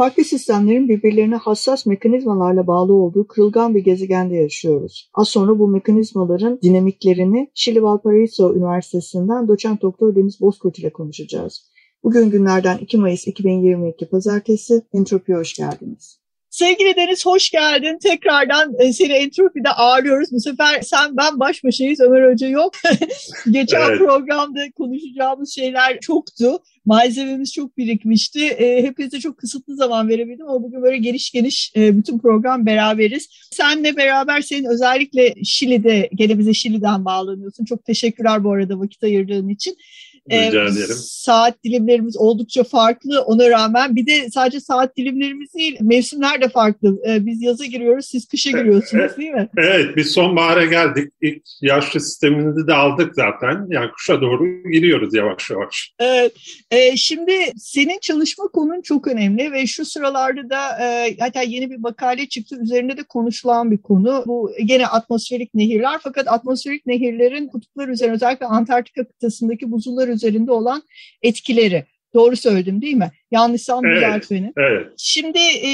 Farklı sistemlerin birbirlerine hassas mekanizmalarla bağlı olduğu kırılgan bir gezegende yaşıyoruz. Az sonra bu mekanizmaların dinamiklerini Şili Valparaiso Üniversitesi'nden doçent doktor Deniz Bozkurt ile konuşacağız. Bugün günlerden 2 Mayıs 2022 Pazartesi. Entropi'ye hoş geldiniz. Sevgili Deniz hoş geldin. Tekrardan e, seni Entropi'de ağırlıyoruz. Bu sefer sen ben baş başayız. Ömer Hoca yok. Geçen evet. programda konuşacağımız şeyler çoktu. Malzememiz çok birikmişti. E, hepinize çok kısıtlı zaman verebildim ama bugün böyle geniş geniş e, bütün program beraberiz. Senle beraber senin özellikle Şili'de, gene bize Şili'den bağlanıyorsun. Çok teşekkürler bu arada vakit ayırdığın için. Rica ederim. Saat dilimlerimiz oldukça farklı ona rağmen. Bir de sadece saat dilimlerimiz değil, mevsimler de farklı. Ee, biz yaza giriyoruz, siz kışa giriyorsunuz değil mi? Evet, biz sonbahara geldik. İlk yaşlı sistemimizi de aldık zaten. Yani kışa doğru giriyoruz yavaş yavaş. Evet. Ee, şimdi senin çalışma konun çok önemli ve şu sıralarda da e, hatta yeni bir makale çıktı. Üzerinde de konuşulan bir konu. Bu gene atmosferik nehirler. Fakat atmosferik nehirlerin kutuplar üzerine özellikle Antarktika kıtasındaki buzullar üzerinde olan etkileri. Doğru söyledim değil mi? Yanlışsam evet, düzelt beni. Evet. Şimdi e,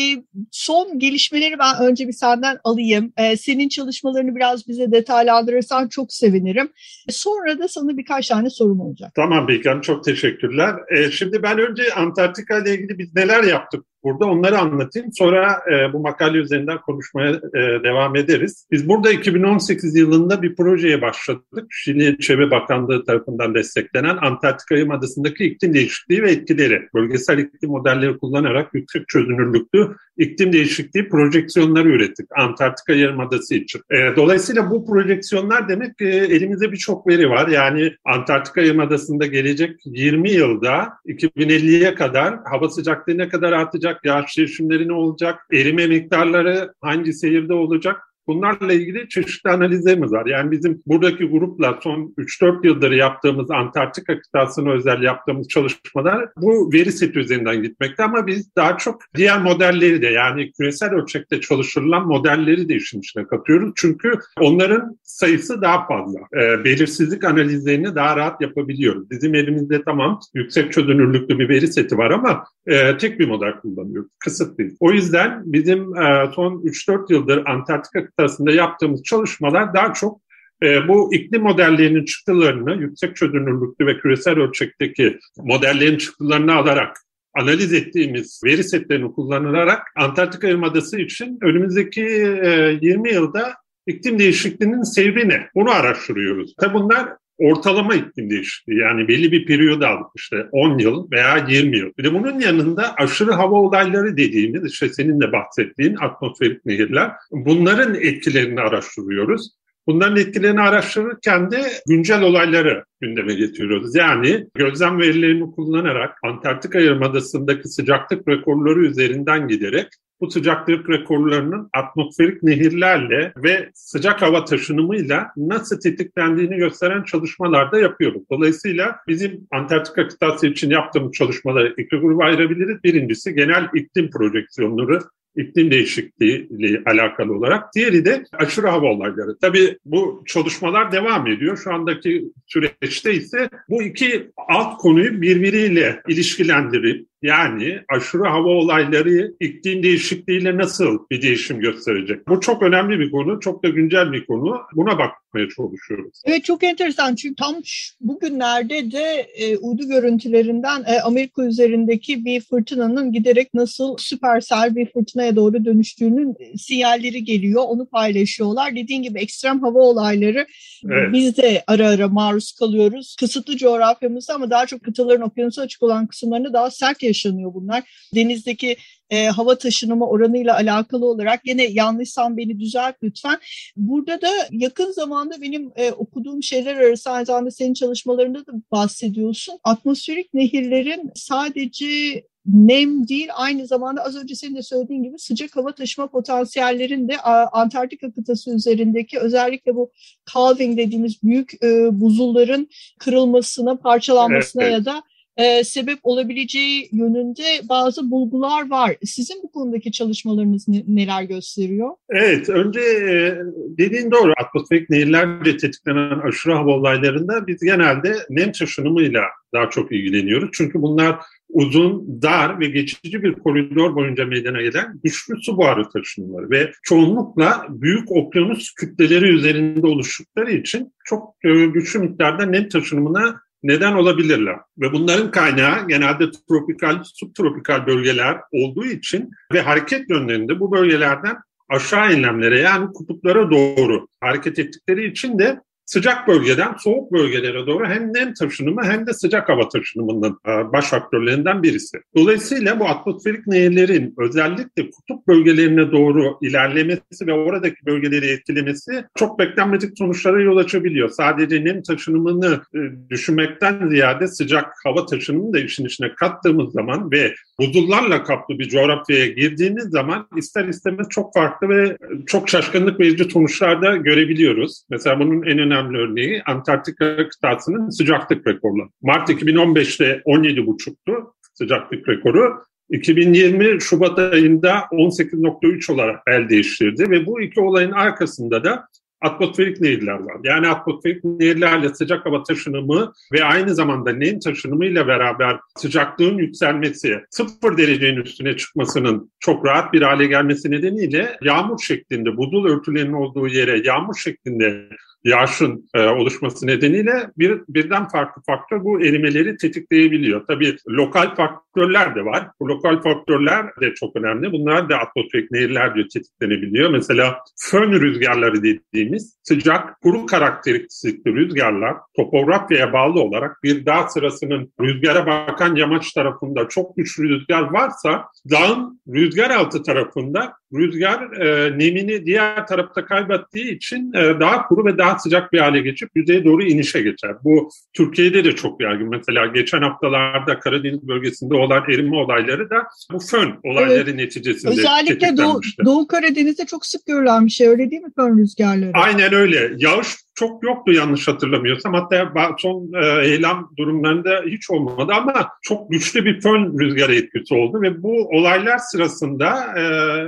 son gelişmeleri ben önce bir senden alayım. E, senin çalışmalarını biraz bize detaylandırırsan çok sevinirim. Sonra da sana birkaç tane sorum olacak. Tamam Bilgem çok teşekkürler. E, şimdi ben önce Antarktika ile ilgili biz neler yaptık burada onları anlatayım. Sonra e, bu makale üzerinden konuşmaya e, devam ederiz. Biz burada 2018 yılında bir projeye başladık. Şili Çevre Bakanlığı tarafından desteklenen Antarktika Yarımadası'ndaki iklim değişikliği ve etkileri. Bölgesel iklim modelleri kullanarak yüksek çözünürlüklü iklim değişikliği projeksiyonları ürettik Antarktika Yarımadası için. E, dolayısıyla bu projeksiyonlar demek ki elimizde birçok veri var. Yani Antarktika Yarımadası'nda gelecek 20 yılda 2050'ye kadar hava sıcaklığı ne kadar artacak, yağış değişimleri ne olacak, erime miktarları hangi seyirde olacak Bunlarla ilgili çeşitli analizlerimiz var. Yani bizim buradaki grupla son 3-4 yıldır yaptığımız Antarktika kıtasına özel yaptığımız çalışmalar bu veri seti üzerinden gitmekte ama biz daha çok diğer modelleri de yani küresel ölçekte çalıştırılan modelleri de işin içine katıyoruz. Çünkü onların sayısı daha fazla. E, belirsizlik analizlerini daha rahat yapabiliyoruz. Bizim elimizde tamam yüksek çözünürlüklü bir veri seti var ama e, tek bir model kullanıyoruz. Kısıtlıyız. O yüzden bizim e, son 3-4 yıldır Antarktika arasında yaptığımız çalışmalar daha çok e, bu iklim modellerinin çıktılarını yüksek çözünürlüklü ve küresel ölçekteki modellerin çıktılarını alarak analiz ettiğimiz veri setlerini kullanarak Antarktika Yarımadası için önümüzdeki e, 20 yılda iklim değişikliğinin seyri ne? Bunu araştırıyoruz. Tabi bunlar ortalama iklim değişikliği yani belli bir periyoda aldık işte 10 yıl veya 20 yıl. Bir de bunun yanında aşırı hava olayları dediğimiz işte senin de bahsettiğin atmosferik nehirler bunların etkilerini araştırıyoruz. Bunların etkilerini araştırırken de güncel olayları gündeme getiriyoruz. Yani gözlem verilerini kullanarak Antarktika Yarımadası'ndaki sıcaklık rekorları üzerinden giderek bu sıcaklık rekorlarının atmosferik nehirlerle ve sıcak hava taşınımıyla nasıl tetiklendiğini gösteren çalışmalar da yapıyoruz. Dolayısıyla bizim Antarktika kıtası için yaptığımız çalışmaları iki gruba ayırabiliriz. Birincisi genel iklim projeksiyonları iklim değişikliği ile alakalı olarak. Diğeri de aşırı hava olayları. Tabii bu çalışmalar devam ediyor. Şu andaki süreçte ise bu iki alt konuyu birbiriyle ilişkilendirip yani aşırı hava olayları iklim değişikliğiyle nasıl bir değişim gösterecek? Bu çok önemli bir konu, çok da güncel bir konu. Buna bakmaya çalışıyoruz. Evet çok enteresan çünkü tam bugünlerde de e, uydu görüntülerinden e, Amerika üzerindeki bir fırtınanın giderek nasıl süpersel bir fırtınaya doğru dönüştüğünün e, sinyalleri geliyor. Onu paylaşıyorlar. Dediğin gibi ekstrem hava olayları evet. biz de ara ara maruz kalıyoruz. Kısıtlı coğrafyamızda ama daha çok kıtaların okyanusa açık olan kısımlarında daha sert yaşanıyor bunlar. Denizdeki e, hava taşınımı oranıyla alakalı olarak yine yanlışsam beni düzelt lütfen. Burada da yakın zamanda benim e, okuduğum şeyler arasında aynı zamanda senin çalışmalarında da bahsediyorsun. Atmosferik nehirlerin sadece nem değil aynı zamanda az önce senin de söylediğin gibi sıcak hava taşıma potansiyellerin de Antarktika kıtası üzerindeki özellikle bu calving dediğimiz büyük e, buzulların kırılmasına, parçalanmasına evet. ya da e, sebep olabileceği yönünde bazı bulgular var. Sizin bu konudaki çalışmalarınız ne, neler gösteriyor? Evet, önce e, dediğin doğru. Atmosferik nehirlerle tetiklenen aşırı hava olaylarında biz genelde nem taşınımıyla daha çok ilgileniyoruz. Çünkü bunlar uzun, dar ve geçici bir koridor boyunca meydana gelen güçlü su buharı taşınımları ve çoğunlukla büyük okyanus kütleleri üzerinde oluştukları için çok e, güçlü miktarda nem taşınımına neden olabilirler. Ve bunların kaynağı genelde tropikal, subtropikal bölgeler olduğu için ve hareket yönlerinde bu bölgelerden aşağı enlemlere yani kutuplara doğru hareket ettikleri için de sıcak bölgeden soğuk bölgelere doğru hem nem taşınımı hem de sıcak hava taşınımının e, baş faktörlerinden birisi. Dolayısıyla bu atmosferik nehirlerin özellikle kutup bölgelerine doğru ilerlemesi ve oradaki bölgeleri etkilemesi çok beklenmedik sonuçlara yol açabiliyor. Sadece nem taşınımını e, düşünmekten ziyade sıcak hava taşınımını da işin içine kattığımız zaman ve buzullarla kaplı bir coğrafyaya girdiğimiz zaman ister istemez çok farklı ve çok şaşkınlık verici sonuçlar da görebiliyoruz. Mesela bunun en önemli örneği Antarktika kıtasının sıcaklık rekoru. Mart 2015'te 17,5'tu sıcaklık rekoru. 2020 Şubat ayında 18.3 olarak el değiştirdi ve bu iki olayın arkasında da atmosferik nehirler var. Yani atmosferik nehirlerle sıcak hava taşınımı ve aynı zamanda nem taşınımıyla beraber sıcaklığın yükselmesi, sıfır derecenin üstüne çıkmasının çok rahat bir hale gelmesi nedeniyle yağmur şeklinde, buzul örtülerinin olduğu yere yağmur şeklinde yağışın e, oluşması nedeniyle bir birden farklı faktör bu erimeleri tetikleyebiliyor. Tabii lokal faktörler de var. Bu lokal faktörler de çok önemli. Bunlar da atmosferik nehirlerce tetiklenebiliyor. Mesela fön rüzgarları dediğimiz sıcak, kuru karakteristikli rüzgarlar topografyaya bağlı olarak bir dağ sırasının rüzgara bakan yamaç tarafında çok güçlü rüzgar varsa dağın rüzgar altı tarafında rüzgar e, nemini diğer tarafta kaybettiği için e, daha kuru ve daha sıcak bir hale geçip yüzeye doğru inişe geçer. Bu Türkiye'de de çok yaygın. Mesela geçen haftalarda Karadeniz bölgesinde olan erime olayları da bu fön olayları evet. neticesinde Özellikle Doğu, Doğu Karadeniz'de çok sık görülen bir şey öyle değil mi fön rüzgarları? Aynen öyle. Yağış çok yoktu yanlış hatırlamıyorsam. Hatta son e, eylem durumlarında hiç olmadı ama çok güçlü bir fön rüzgarı etkisi oldu ve bu olaylar sırasında e,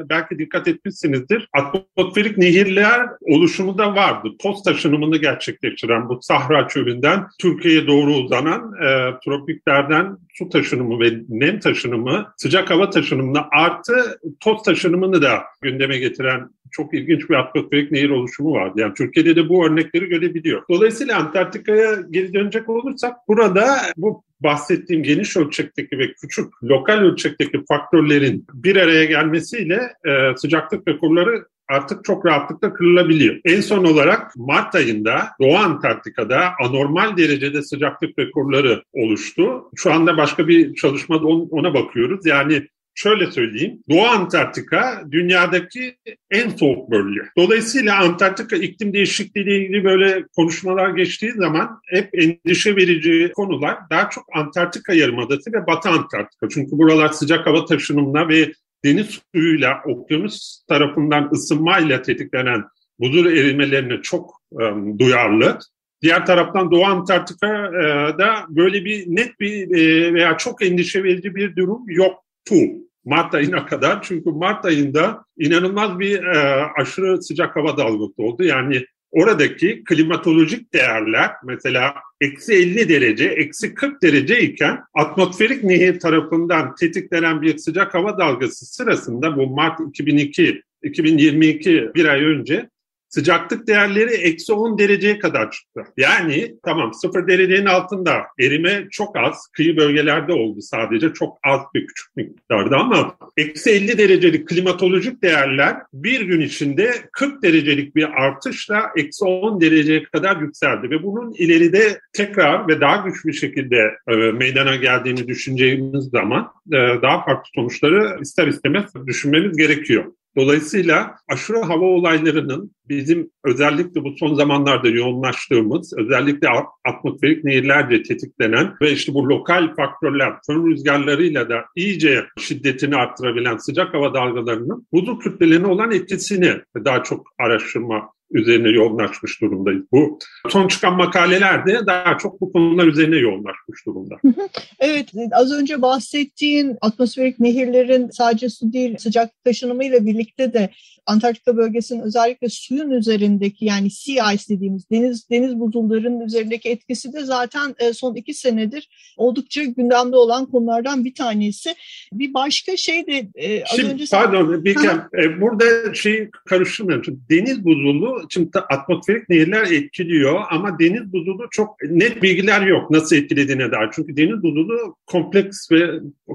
belki dikkat etmişsinizdir. Atmosferik nehirler oluşumu da vardı. Toz taşınımını gerçekleştiren bu Sahra çölünden Türkiye'ye doğru uzanan e, tropiklerden su taşınımı ve nem taşınımı, sıcak hava taşınımını artı toz taşınımını da gündeme getiren çok ilginç bir atmosferik nehir oluşumu vardı. Yani Türkiye'de de bu örnekleri görebiliyor. Dolayısıyla Antarktika'ya geri dönecek olursak burada bu bahsettiğim geniş ölçekteki ve küçük lokal ölçekteki faktörlerin bir araya gelmesiyle e, sıcaklık rekorları artık çok rahatlıkla kırılabiliyor. En son olarak Mart ayında Doğu Antarktika'da anormal derecede sıcaklık rekorları oluştu. Şu anda başka bir çalışmada ona bakıyoruz. Yani şöyle söyleyeyim. Doğu Antarktika dünyadaki en soğuk bölge. Dolayısıyla Antarktika iklim değişikliği ile ilgili böyle konuşmalar geçtiği zaman hep endişe verici konular daha çok Antarktika Yarımadası ve Batı Antarktika. Çünkü buralar sıcak hava taşınımına ve deniz suyuyla, okyanus tarafından ısınmayla tetiklenen buzul erimelerine çok um, duyarlı. Diğer taraftan Doğu Antarktika'da böyle bir net bir e, veya çok endişe verici bir durum yoktu. Mart ayına kadar. Çünkü Mart ayında inanılmaz bir e, aşırı sıcak hava dalgası oldu. Yani oradaki klimatolojik değerler mesela eksi 50 derece, eksi 40 derece iken atmosferik nehir tarafından tetiklenen bir sıcak hava dalgası sırasında bu Mart 2002 2022 bir ay önce sıcaklık değerleri eksi 10 dereceye kadar çıktı. Yani tamam sıfır derecenin altında erime çok az. Kıyı bölgelerde oldu sadece çok az bir küçük miktarda ama eksi 50 derecelik klimatolojik değerler bir gün içinde 40 derecelik bir artışla eksi 10 dereceye kadar yükseldi ve bunun ileride tekrar ve daha güçlü bir şekilde e, meydana geldiğini düşüneceğimiz zaman e, daha farklı sonuçları ister istemez düşünmemiz gerekiyor. Dolayısıyla aşırı hava olaylarının bizim özellikle bu son zamanlarda yoğunlaştığımız, özellikle atmosferik nehirlerce tetiklenen ve işte bu lokal faktörler, fön rüzgarlarıyla da iyice şiddetini arttırabilen sıcak hava dalgalarının buzul kütlelerine olan etkisini daha çok araştırma üzerine yoğunlaşmış durumdayız. Bu son çıkan makalelerde daha çok bu konular üzerine yoğunlaşmış durumda. evet, az önce bahsettiğin atmosferik nehirlerin sadece su değil sıcak taşınımıyla birlikte de Antarktika bölgesinin özellikle suyun üzerindeki yani sea ice dediğimiz deniz deniz buzullarının üzerindeki etkisi de zaten e, son iki senedir oldukça gündemde olan konulardan bir tanesi. Bir başka şey de e, az Şimdi, önce... Pardon Bilkem, e, burada şey karıştırmıyorum. Deniz buzulu, şimdi atmosferik nehirler etkiliyor ama deniz buzulu çok net bilgiler yok nasıl etkilediğine dair. Çünkü deniz buzulu kompleks ve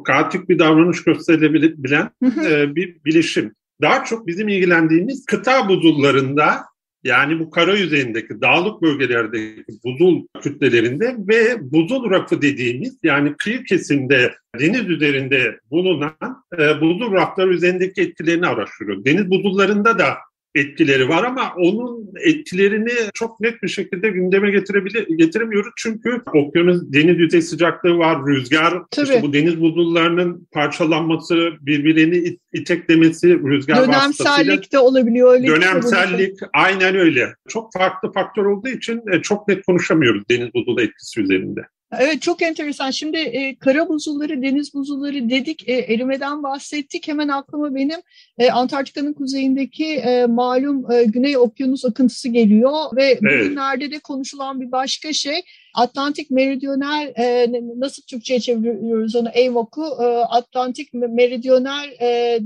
kaotik bir davranış gösterebilen e, bir bilişim. Daha çok bizim ilgilendiğimiz kıta buzullarında yani bu kara yüzeyindeki dağlık bölgelerdeki buzul kütlelerinde ve buzul rafı dediğimiz yani kıyı kesimde deniz üzerinde bulunan e, buzul rafları üzerindeki etkilerini araştırıyor. Deniz buzullarında da etkileri var ama onun etkilerini çok net bir şekilde gündeme getirebilir getiremiyoruz. Çünkü okyanus deniz yüzey sıcaklığı var, rüzgar, işte bu deniz buzullarının parçalanması, birbirini iteklemesi, rüzgar Dönemsellik de olabiliyor. Öyle dönemsellik, aynen öyle. Çok farklı faktör olduğu için e, çok net konuşamıyoruz deniz buzulu etkisi üzerinde. Evet çok enteresan. Şimdi e, kara buzulları, deniz buzulları dedik, e, erimeden bahsettik. Hemen aklıma benim e, Antarktika'nın kuzeyindeki e, malum e, Güney Okyanus akıntısı geliyor ve evet. bugünlerde de konuşulan bir başka şey Atlantik Meridional e, nasıl Türkçe'ye çeviriyoruz onu AMOC'u e, Atlantik Meridional e,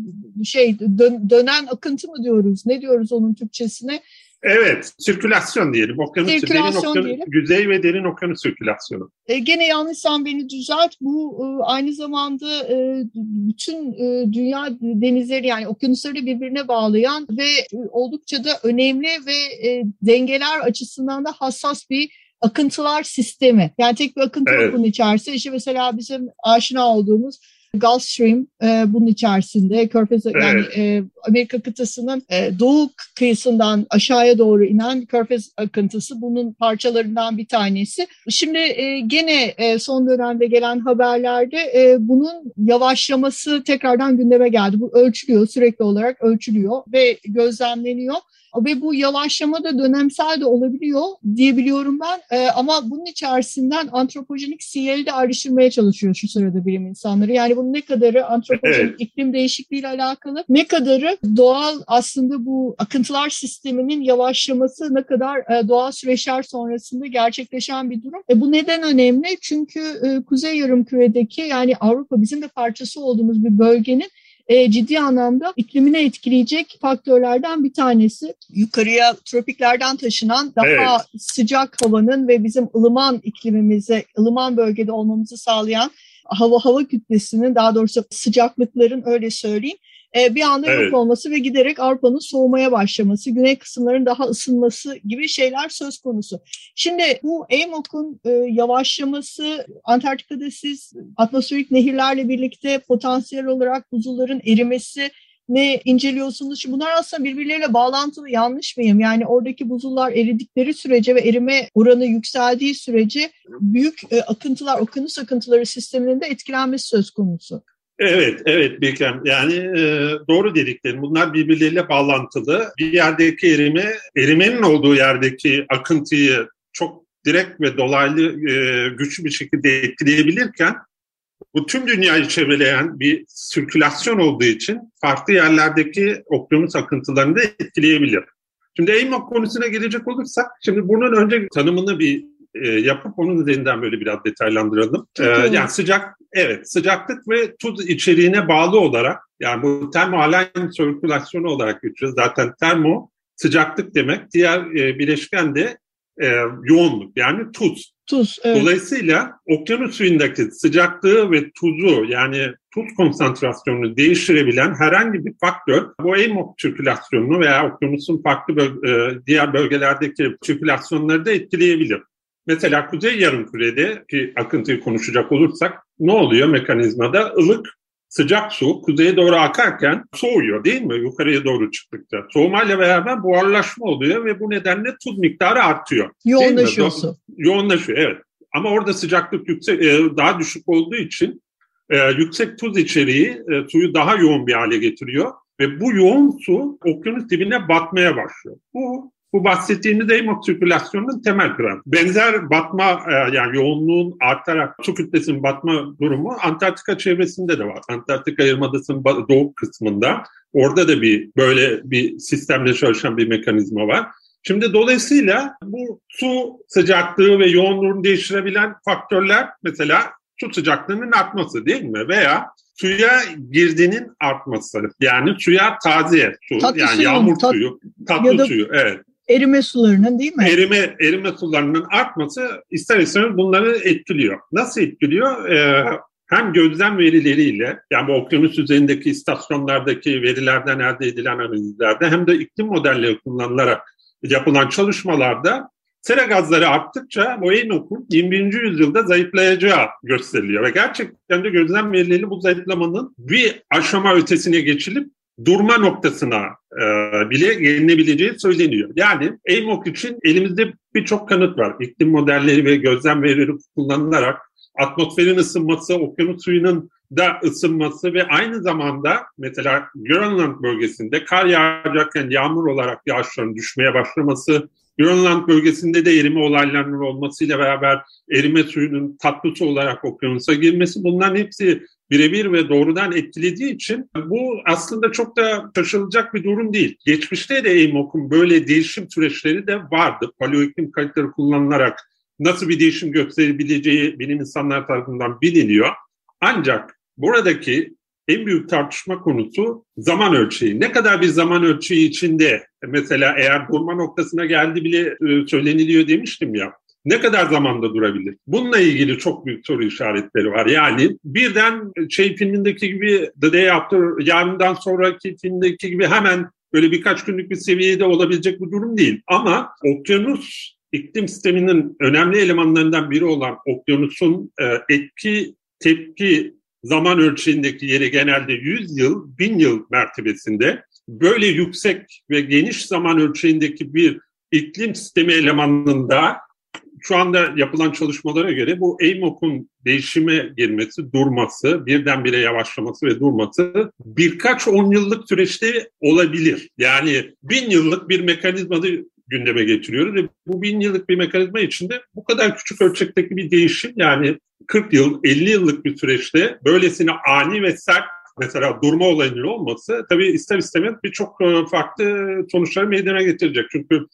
şey dön, dönen akıntı mı diyoruz? Ne diyoruz onun Türkçesine? Evet, sirkülasyon diyelim. Okyanus, sirkülasyon derin okyanus, diyelim. Güzey ve derin okyanus sirkülasyonu. E, gene yanlışsam beni düzelt. Bu e, aynı zamanda e, bütün e, dünya denizleri yani okyanusları birbirine bağlayan ve e, oldukça da önemli ve e, dengeler açısından da hassas bir akıntılar sistemi. Yani tek bir akıntı evet. bunun içerisinde. İşte mesela bizim aşina olduğumuz Gulf Stream e, bunun içerisinde. Körfez evet. yani e, Amerika kıtasının e, doğu kıyısından aşağıya doğru inen Körfez akıntısı bunun parçalarından bir tanesi. Şimdi e, gene e, son dönemde gelen haberlerde e, bunun yavaşlaması tekrardan gündeme geldi. Bu ölçülüyor, sürekli olarak ölçülüyor ve gözlemleniyor ve bu yavaşlama da dönemsel de olabiliyor diyebiliyorum ben. E, ama bunun içerisinden antropojenik sinyali de ayrıştırmaya çalışıyor şu sırada bilim insanları. Yani bunun ne kadarı antropojenik evet. iklim değişikliği ile alakalı, ne kadarı doğal aslında bu akıntılar sisteminin yavaşlaması ne kadar e, doğal süreçler sonrasında gerçekleşen bir durum. E, bu neden önemli? Çünkü e, Kuzey Yarımküre'deki yani Avrupa bizim de parçası olduğumuz bir bölgenin e, ciddi anlamda iklimine etkileyecek faktörlerden bir tanesi. Yukarıya tropiklerden taşınan daha evet. sıcak havanın ve bizim ılıman iklimimize, ılıman bölgede olmamızı sağlayan hava hava kütlesinin daha doğrusu sıcaklıkların öyle söyleyeyim bir anda evet. yok olması ve giderek Avrupa'nın soğumaya başlaması, güney kısımların daha ısınması gibi şeyler söz konusu. Şimdi bu AMOC'un e, yavaşlaması, Antarktika'da siz atmosferik nehirlerle birlikte potansiyel olarak buzulların erimesi ne inceliyorsunuz? Şimdi bunlar aslında birbirleriyle bağlantılı yanlış mıyım? Yani oradaki buzullar eridikleri sürece ve erime oranı yükseldiği sürece büyük e, akıntılar, okyanus akıntıları sisteminin de etkilenmesi söz konusu. Evet, evet Bilkem. Yani e, doğru dediklerim. Bunlar birbirleriyle bağlantılı. Bir yerdeki erime, erimenin olduğu yerdeki akıntıyı çok direkt ve dolaylı e, güçlü bir şekilde etkileyebilirken bu tüm dünyayı çevreleyen bir sirkülasyon olduğu için farklı yerlerdeki okyanus akıntılarını da etkileyebilir. Şimdi AMOC konusuna gelecek olursak, şimdi bunun önce tanımını bir e, yapıp onun üzerinden böyle biraz detaylandıralım. E, yani sıcak, evet sıcaklık ve tuz içeriğine bağlı olarak yani bu termoalen sirkülasyonu olarak geçiyor. Zaten termo sıcaklık demek. Diğer e, bileşken de e, yoğunluk yani tuz. Tuz, evet. Dolayısıyla okyanus suyundaki sıcaklığı ve tuzu yani tuz konsantrasyonunu değiştirebilen herhangi bir faktör bu AMOC sirkülasyonunu veya okyanusun farklı böl- e, diğer bölgelerdeki sirkülasyonları da etkileyebilir. Mesela kuzey yarımkürede ki akıntıyı konuşacak olursak ne oluyor mekanizmada? ılık sıcak su kuzeye doğru akarken soğuyor değil mi? Yukarıya doğru çıktıkça. Soğumayla beraber buharlaşma oluyor ve bu nedenle tuz miktarı artıyor. Yoğunlaşıyor su. Yoğunlaşıyor evet. Ama orada sıcaklık yüksek, e, daha düşük olduğu için e, yüksek tuz içeriği e, suyu daha yoğun bir hale getiriyor ve bu yoğun su okyanus dibine batmaya başlıyor. Bu bu bahsettiğimiz EMOK sirkülasyonunun temel prensibi. Benzer batma e, yani yoğunluğun artarak su kütlesinin batma durumu Antarktika çevresinde de var. Antarktika Yarımadası'nın doğu kısmında orada da bir böyle bir sistemle çalışan bir mekanizma var. Şimdi dolayısıyla bu su sıcaklığı ve yoğunluğunu değiştirebilen faktörler mesela su sıcaklığının artması değil mi? Veya suya girdinin artması. Yani suya taze su, tatlı yani suyun, yağmur tat, suyu, tatlı suyu, evet. Erime sularının değil mi? Erime, erime sularının artması ister istemez bunları etkiliyor. Nasıl etkiliyor? Ee, hem gözlem verileriyle yani bu okyanus üzerindeki istasyonlardaki verilerden elde edilen analizlerde hem de iklim modelleri kullanılarak yapılan çalışmalarda sera gazları arttıkça bu Eynok'un 21. yüzyılda zayıflayacağı gösteriliyor. Ve gerçekten de gözlem verileri bu zayıflamanın bir aşama ötesine geçilip durma noktasına e, bile gelinebileceği söyleniyor. Yani EMOK için elimizde birçok kanıt var. İklim modelleri ve gözlem verileri kullanılarak atmosferin ısınması, okyanus suyunun da ısınması ve aynı zamanda mesela Grönland bölgesinde kar yağacakken yağmur olarak yağışların düşmeye başlaması, Grönland bölgesinde de erime olaylarının olmasıyla beraber erime suyunun tatlı su olarak okyanusa girmesi bunların hepsi birebir ve doğrudan etkilediği için bu aslında çok da şaşılacak bir durum değil. Geçmişte de EMOK'un böyle değişim süreçleri de vardı. Paleoiklim kayıtları kullanılarak nasıl bir değişim gösterebileceği bilim insanlar tarafından biliniyor. Ancak buradaki en büyük tartışma konusu zaman ölçeği. Ne kadar bir zaman ölçeği içinde mesela eğer durma noktasına geldi bile e, söyleniliyor demiştim ya. Ne kadar zamanda durabilir? Bununla ilgili çok büyük soru işaretleri var. Yani birden şey filmindeki gibi The Day After, yarından sonraki filmdeki gibi hemen böyle birkaç günlük bir seviyede olabilecek bir durum değil. Ama okyanus iklim sisteminin önemli elemanlarından biri olan okyanusun e, etki, tepki zaman ölçeğindeki yeri genelde 100 yıl, 1000 yıl mertebesinde böyle yüksek ve geniş zaman ölçeğindeki bir iklim sistemi elemanında şu anda yapılan çalışmalara göre bu EIMOK'un değişime girmesi, durması, birdenbire yavaşlaması ve durması birkaç on yıllık süreçte olabilir. Yani bin yıllık bir mekanizmayı gündeme getiriyoruz ve bu bin yıllık bir mekanizma içinde bu kadar küçük ölçekteki bir değişim yani 40 yıl, 50 yıllık bir süreçte böylesine ani ve sert mesela durma olayının olması tabii ister istemez birçok e, farklı sonuçları meydana getirecek. Çünkü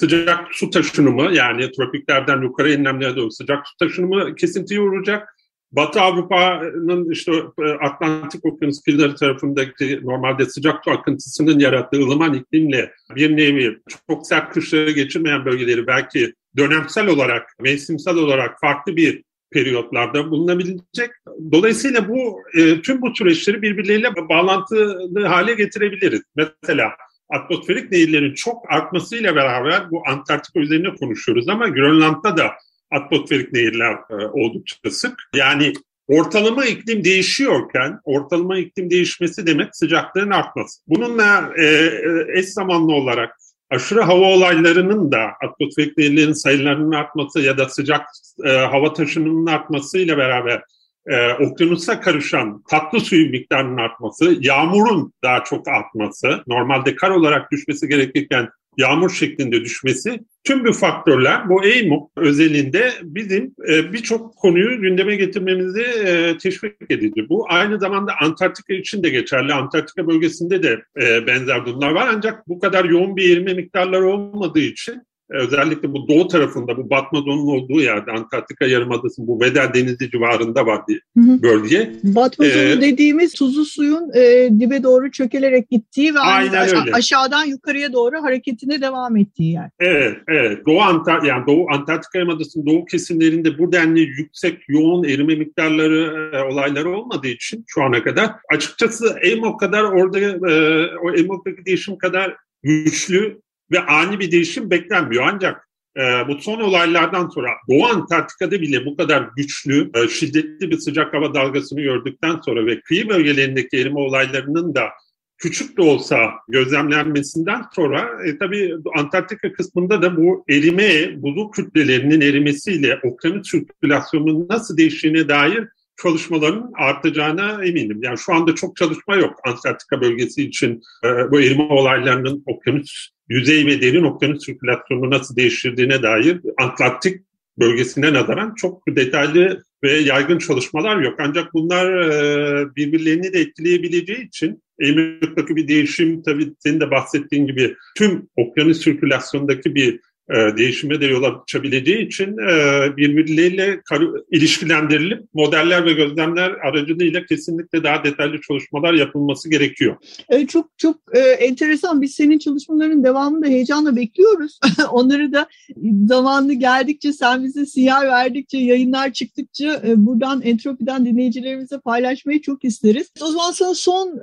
sıcak su taşınımı yani tropiklerden yukarı enlemlere doğru sıcak su taşınımı kesintiye uğrayacak. Batı Avrupa'nın işte e, Atlantik Okyanus kıyıları tarafındaki normalde sıcak su akıntısının yarattığı ılıman iklimle bir nevi çok sert kışları geçirmeyen bölgeleri belki dönemsel olarak, mevsimsel olarak farklı bir periyotlarda bulunabilecek. Dolayısıyla bu e, tüm bu süreçleri birbirleriyle bağlantılı hale getirebiliriz. Mesela atmosferik nehirlerin çok artmasıyla beraber bu Antarktika üzerine konuşuyoruz ama Grönland'da da atmosferik nehirler e, oldukça sık. Yani ortalama iklim değişiyorken ortalama iklim değişmesi demek sıcaklığın artması. Bununla e, e, eş zamanlı olarak aşırı hava olaylarının da atmosferik nehirlerin sayılarının artması ya da sıcak e, hava taşınımının artmasıyla beraber e, okyanusa karışan tatlı suyu miktarının artması, yağmurun daha çok artması, normalde kar olarak düşmesi gerekirken yağmur şeklinde düşmesi tüm bu faktörler bu EIMOK özelinde bizim e, birçok konuyu gündeme getirmemizi e, teşvik edici. Bu aynı zamanda Antarktika için de geçerli. Antarktika bölgesinde de e, benzer durumlar var ancak bu kadar yoğun bir erime miktarları olmadığı için özellikle bu doğu tarafında bu Batma Donu'nun olduğu yerde Antarktika Yarımadası'nın bu Veda Denizi civarında var bir bölge. Batma Donu ee, dediğimiz tuzlu suyun e, dibe doğru çökelerek gittiği ve aş- öyle. aşağıdan yukarıya doğru hareketine devam ettiği yer. Evet, evet. Doğu Antar yani Doğu Antarktika Yarımadası'nın doğu kesimlerinde bu denli yüksek yoğun erime miktarları e, olayları olmadığı için şu ana kadar açıkçası EMO kadar orada e, o EMO'daki değişim kadar güçlü ve ani bir değişim beklenmiyor. Ancak e, bu son olaylardan sonra Doğu Antarktika'da bile bu kadar güçlü, e, şiddetli bir sıcak hava dalgasını gördükten sonra ve kıyı bölgelerindeki erime olaylarının da küçük de olsa gözlemlenmesinden sonra e, tabii Antarktika kısmında da bu erime, buzul kütlelerinin erimesiyle okyanus sirkülasyonunun nasıl değiştiğine dair çalışmaların artacağına eminim. Yani şu anda çok çalışma yok Antarktika bölgesi için e, bu erime olaylarının okyanus yüzey ve derin okyanus sirkülasyonunu nasıl değiştirdiğine dair Atlantik bölgesine nazaran çok detaylı ve yaygın çalışmalar yok. Ancak bunlar e, birbirlerini de etkileyebileceği için Emirlik'teki bir değişim tabii senin de bahsettiğin gibi tüm okyanus sirkülasyondaki bir e, değişime de yol açabileceği için e, birbirleriyle ilişkilendirilip modeller ve gözlemler aracılığıyla kesinlikle daha detaylı çalışmalar yapılması gerekiyor. E, çok çok enteresan. Biz senin çalışmaların devamını da heyecanla bekliyoruz. Onları da zamanı geldikçe sen bize sinyal verdikçe, yayınlar çıktıkça buradan Entropi'den dinleyicilerimize paylaşmayı çok isteriz. O zaman sana son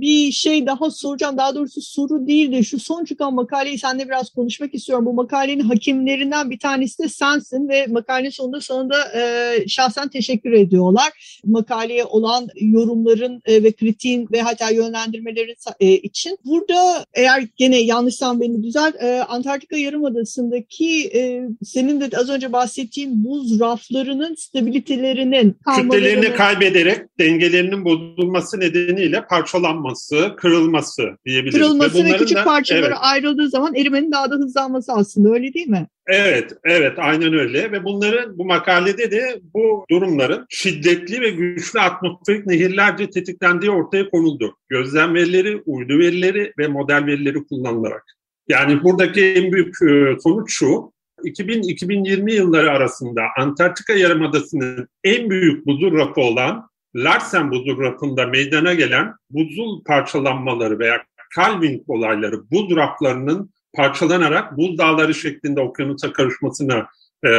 bir şey daha soracağım. Daha doğrusu soru değil de şu son çıkan makaleyi seninle biraz konuşmak istiyorum. Bu makale makalenin hakimlerinden bir tanesi de sensin ve makalenin sonunda sana da e, şahsen teşekkür ediyorlar. Makaleye olan yorumların e, ve kritiğin ve hatta yönlendirmelerin e, için. Burada eğer gene yanlışsam beni düzelt, e, Antarktika Yarımadası'ndaki e, senin de az önce bahsettiğin buz raflarının stabilitelerinin kütlelerini kaybederek dengelerinin bozulması nedeniyle parçalanması, kırılması diyebiliriz. Kırılması ve, ve küçük da, parçalara evet. ayrıldığı zaman erimenin daha da hızlanması aslında öyle değil mi? Evet, evet aynen öyle ve bunların bu makalede de bu durumların şiddetli ve güçlü atmosferik nehirlerce tetiklendiği ortaya konuldu. Gözlem verileri, uydu verileri ve model verileri kullanılarak. Yani buradaki en büyük e, sonuç şu, 2000-2020 yılları arasında Antarktika Yarımadası'nın en büyük buzul rafı olan Larsen buzul rafında meydana gelen buzul parçalanmaları veya calving olayları, buz raflarının parçalanarak buz dağları şeklinde okyanusa karışmasına e,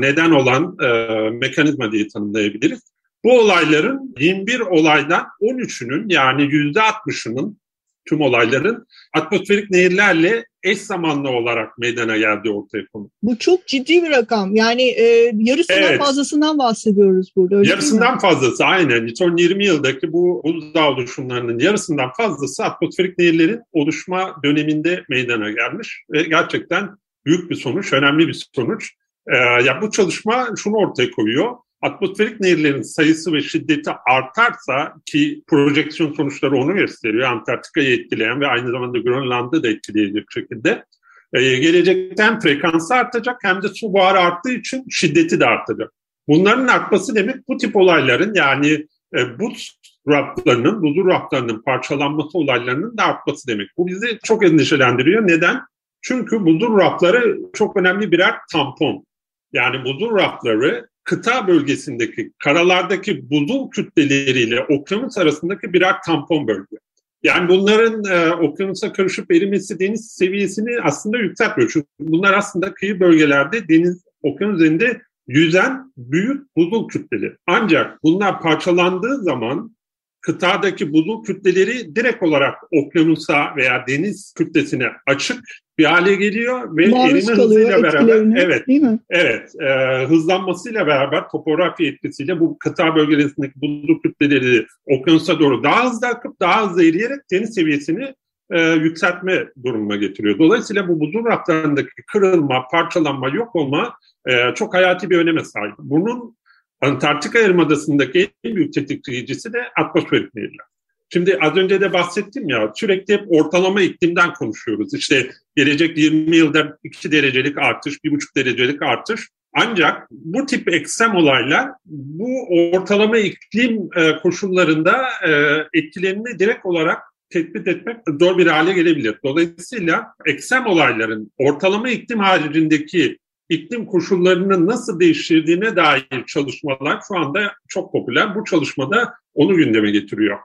neden olan e, mekanizma diye tanımlayabiliriz. Bu olayların 21 olaydan 13'ünün yani %60'ının tüm olayların atmosferik nehirlerle eş zamanlı olarak meydana geldiği ortaya konuldu. Bu çok ciddi bir rakam. Yani e, yarısından evet. fazlasından bahsediyoruz burada. Öyle yarısından fazlası aynen. Son 20 yıldaki bu buzdağ oluşumlarının yarısından fazlası atmosferik nehirlerin oluşma döneminde meydana gelmiş. Ve gerçekten büyük bir sonuç, önemli bir sonuç. Ee, ya bu çalışma şunu ortaya koyuyor atmosferik nehirlerin sayısı ve şiddeti artarsa ki projeksiyon sonuçları onu gösteriyor. Antarktika'yı etkileyen ve aynı zamanda Grönland'ı da etkileyecek şekilde. Ee, gelecekten frekansı artacak hem de su buharı arttığı için şiddeti de artacak. Bunların artması demek bu tip olayların yani e, buz raflarının, buzul raflarının parçalanması olaylarının da artması demek. Bu bizi çok endişelendiriyor. Neden? Çünkü buzul rafları çok önemli birer tampon. Yani buzul rafları kıta bölgesindeki karalardaki buzul kütleleriyle okyanus arasındaki birer tampon bölge. Yani bunların e, okyanusa karışıp erimesi deniz seviyesini aslında yükseltmiyor. Çünkü bunlar aslında kıyı bölgelerde deniz okyanus üzerinde yüzen büyük buzul kütleleri. Ancak bunlar parçalandığı zaman kıtadaki buzul kütleleri direkt olarak okyanusa veya deniz kütlesine açık bir hale geliyor ve Maruz erime hızıyla beraber evet evet e, hızlanmasıyla beraber topografi etkisiyle bu kıta bölgelerindeki buzul kütleleri okyanusa doğru daha hızlı akıp daha hızlı eriyerek deniz seviyesini e, yükseltme durumuna getiriyor. Dolayısıyla bu buzul raflarındaki kırılma, parçalanma, yok olma e, çok hayati bir öneme sahip. Bunun Antarktika Yarımadası'ndaki en büyük tetikleyicisi de atmosferik nehirler. Şimdi az önce de bahsettim ya sürekli hep ortalama iklimden konuşuyoruz. İşte gelecek 20 yılda 2 derecelik artış, 1,5 derecelik artış. Ancak bu tip ekstrem olaylar bu ortalama iklim e, koşullarında e, etkilerini direkt olarak tespit etmek zor bir hale gelebilir. Dolayısıyla ekstrem olayların ortalama iklim haricindeki iklim koşullarının nasıl değiştirdiğine dair çalışmalar şu anda çok popüler. Bu çalışmada onu gündeme getiriyor.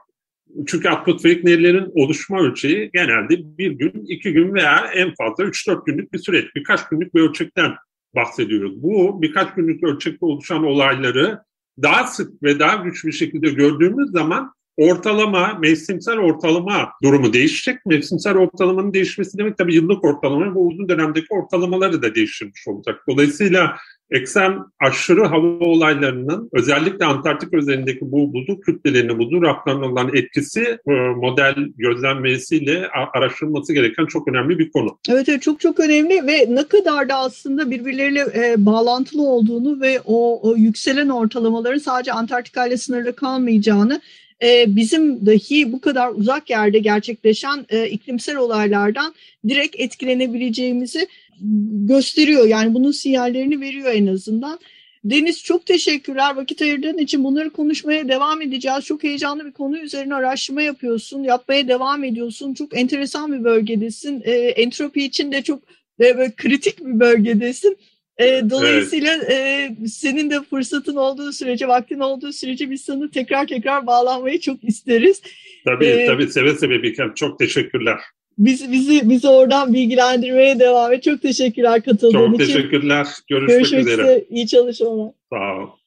Çünkü atmosferik nehirlerin oluşma ölçeği genelde bir gün, iki gün veya en fazla üç dört günlük bir süreç. Birkaç günlük bir ölçekten bahsediyoruz. Bu birkaç günlük ölçekte oluşan olayları daha sık ve daha güçlü bir şekilde gördüğümüz zaman ortalama, mevsimsel ortalama durumu değişecek. Mevsimsel ortalamanın değişmesi demek tabii yıllık ortalama bu uzun dönemdeki ortalamaları da değiştirmiş olacak. Dolayısıyla eksen aşırı hava olaylarının özellikle Antarktika üzerindeki bu buzul kütlelerine, buzul raflarına olan etkisi e, model gözlem verisiyle araştırılması gereken çok önemli bir konu. Evet, evet çok çok önemli ve ne kadar da aslında birbirleriyle e, bağlantılı olduğunu ve o, o yükselen ortalamaların sadece Antarktika ile sınırlı kalmayacağını e, bizim dahi bu kadar uzak yerde gerçekleşen e, iklimsel olaylardan direkt etkilenebileceğimizi gösteriyor. Yani bunun sinyallerini veriyor en azından. Deniz çok teşekkürler vakit ayırdığın için bunları konuşmaya devam edeceğiz. Çok heyecanlı bir konu üzerine araştırma yapıyorsun, yapmaya devam ediyorsun. Çok enteresan bir bölgedesin. E, entropi için de çok e, böyle kritik bir bölgedesin. E, dolayısıyla evet. e, senin de fırsatın olduğu sürece, vaktin olduğu sürece biz sana tekrar tekrar bağlanmayı çok isteriz. Tabii ee, tabii seve seve Bikem. Çok teşekkürler. Biz, bizi bizi oradan bilgilendirmeye devam et. Çok teşekkürler katıldığın için. Çok teşekkürler. Görüşmek, Görüşmek üzere. üzere. İyi çalışmalar. Sağ ol.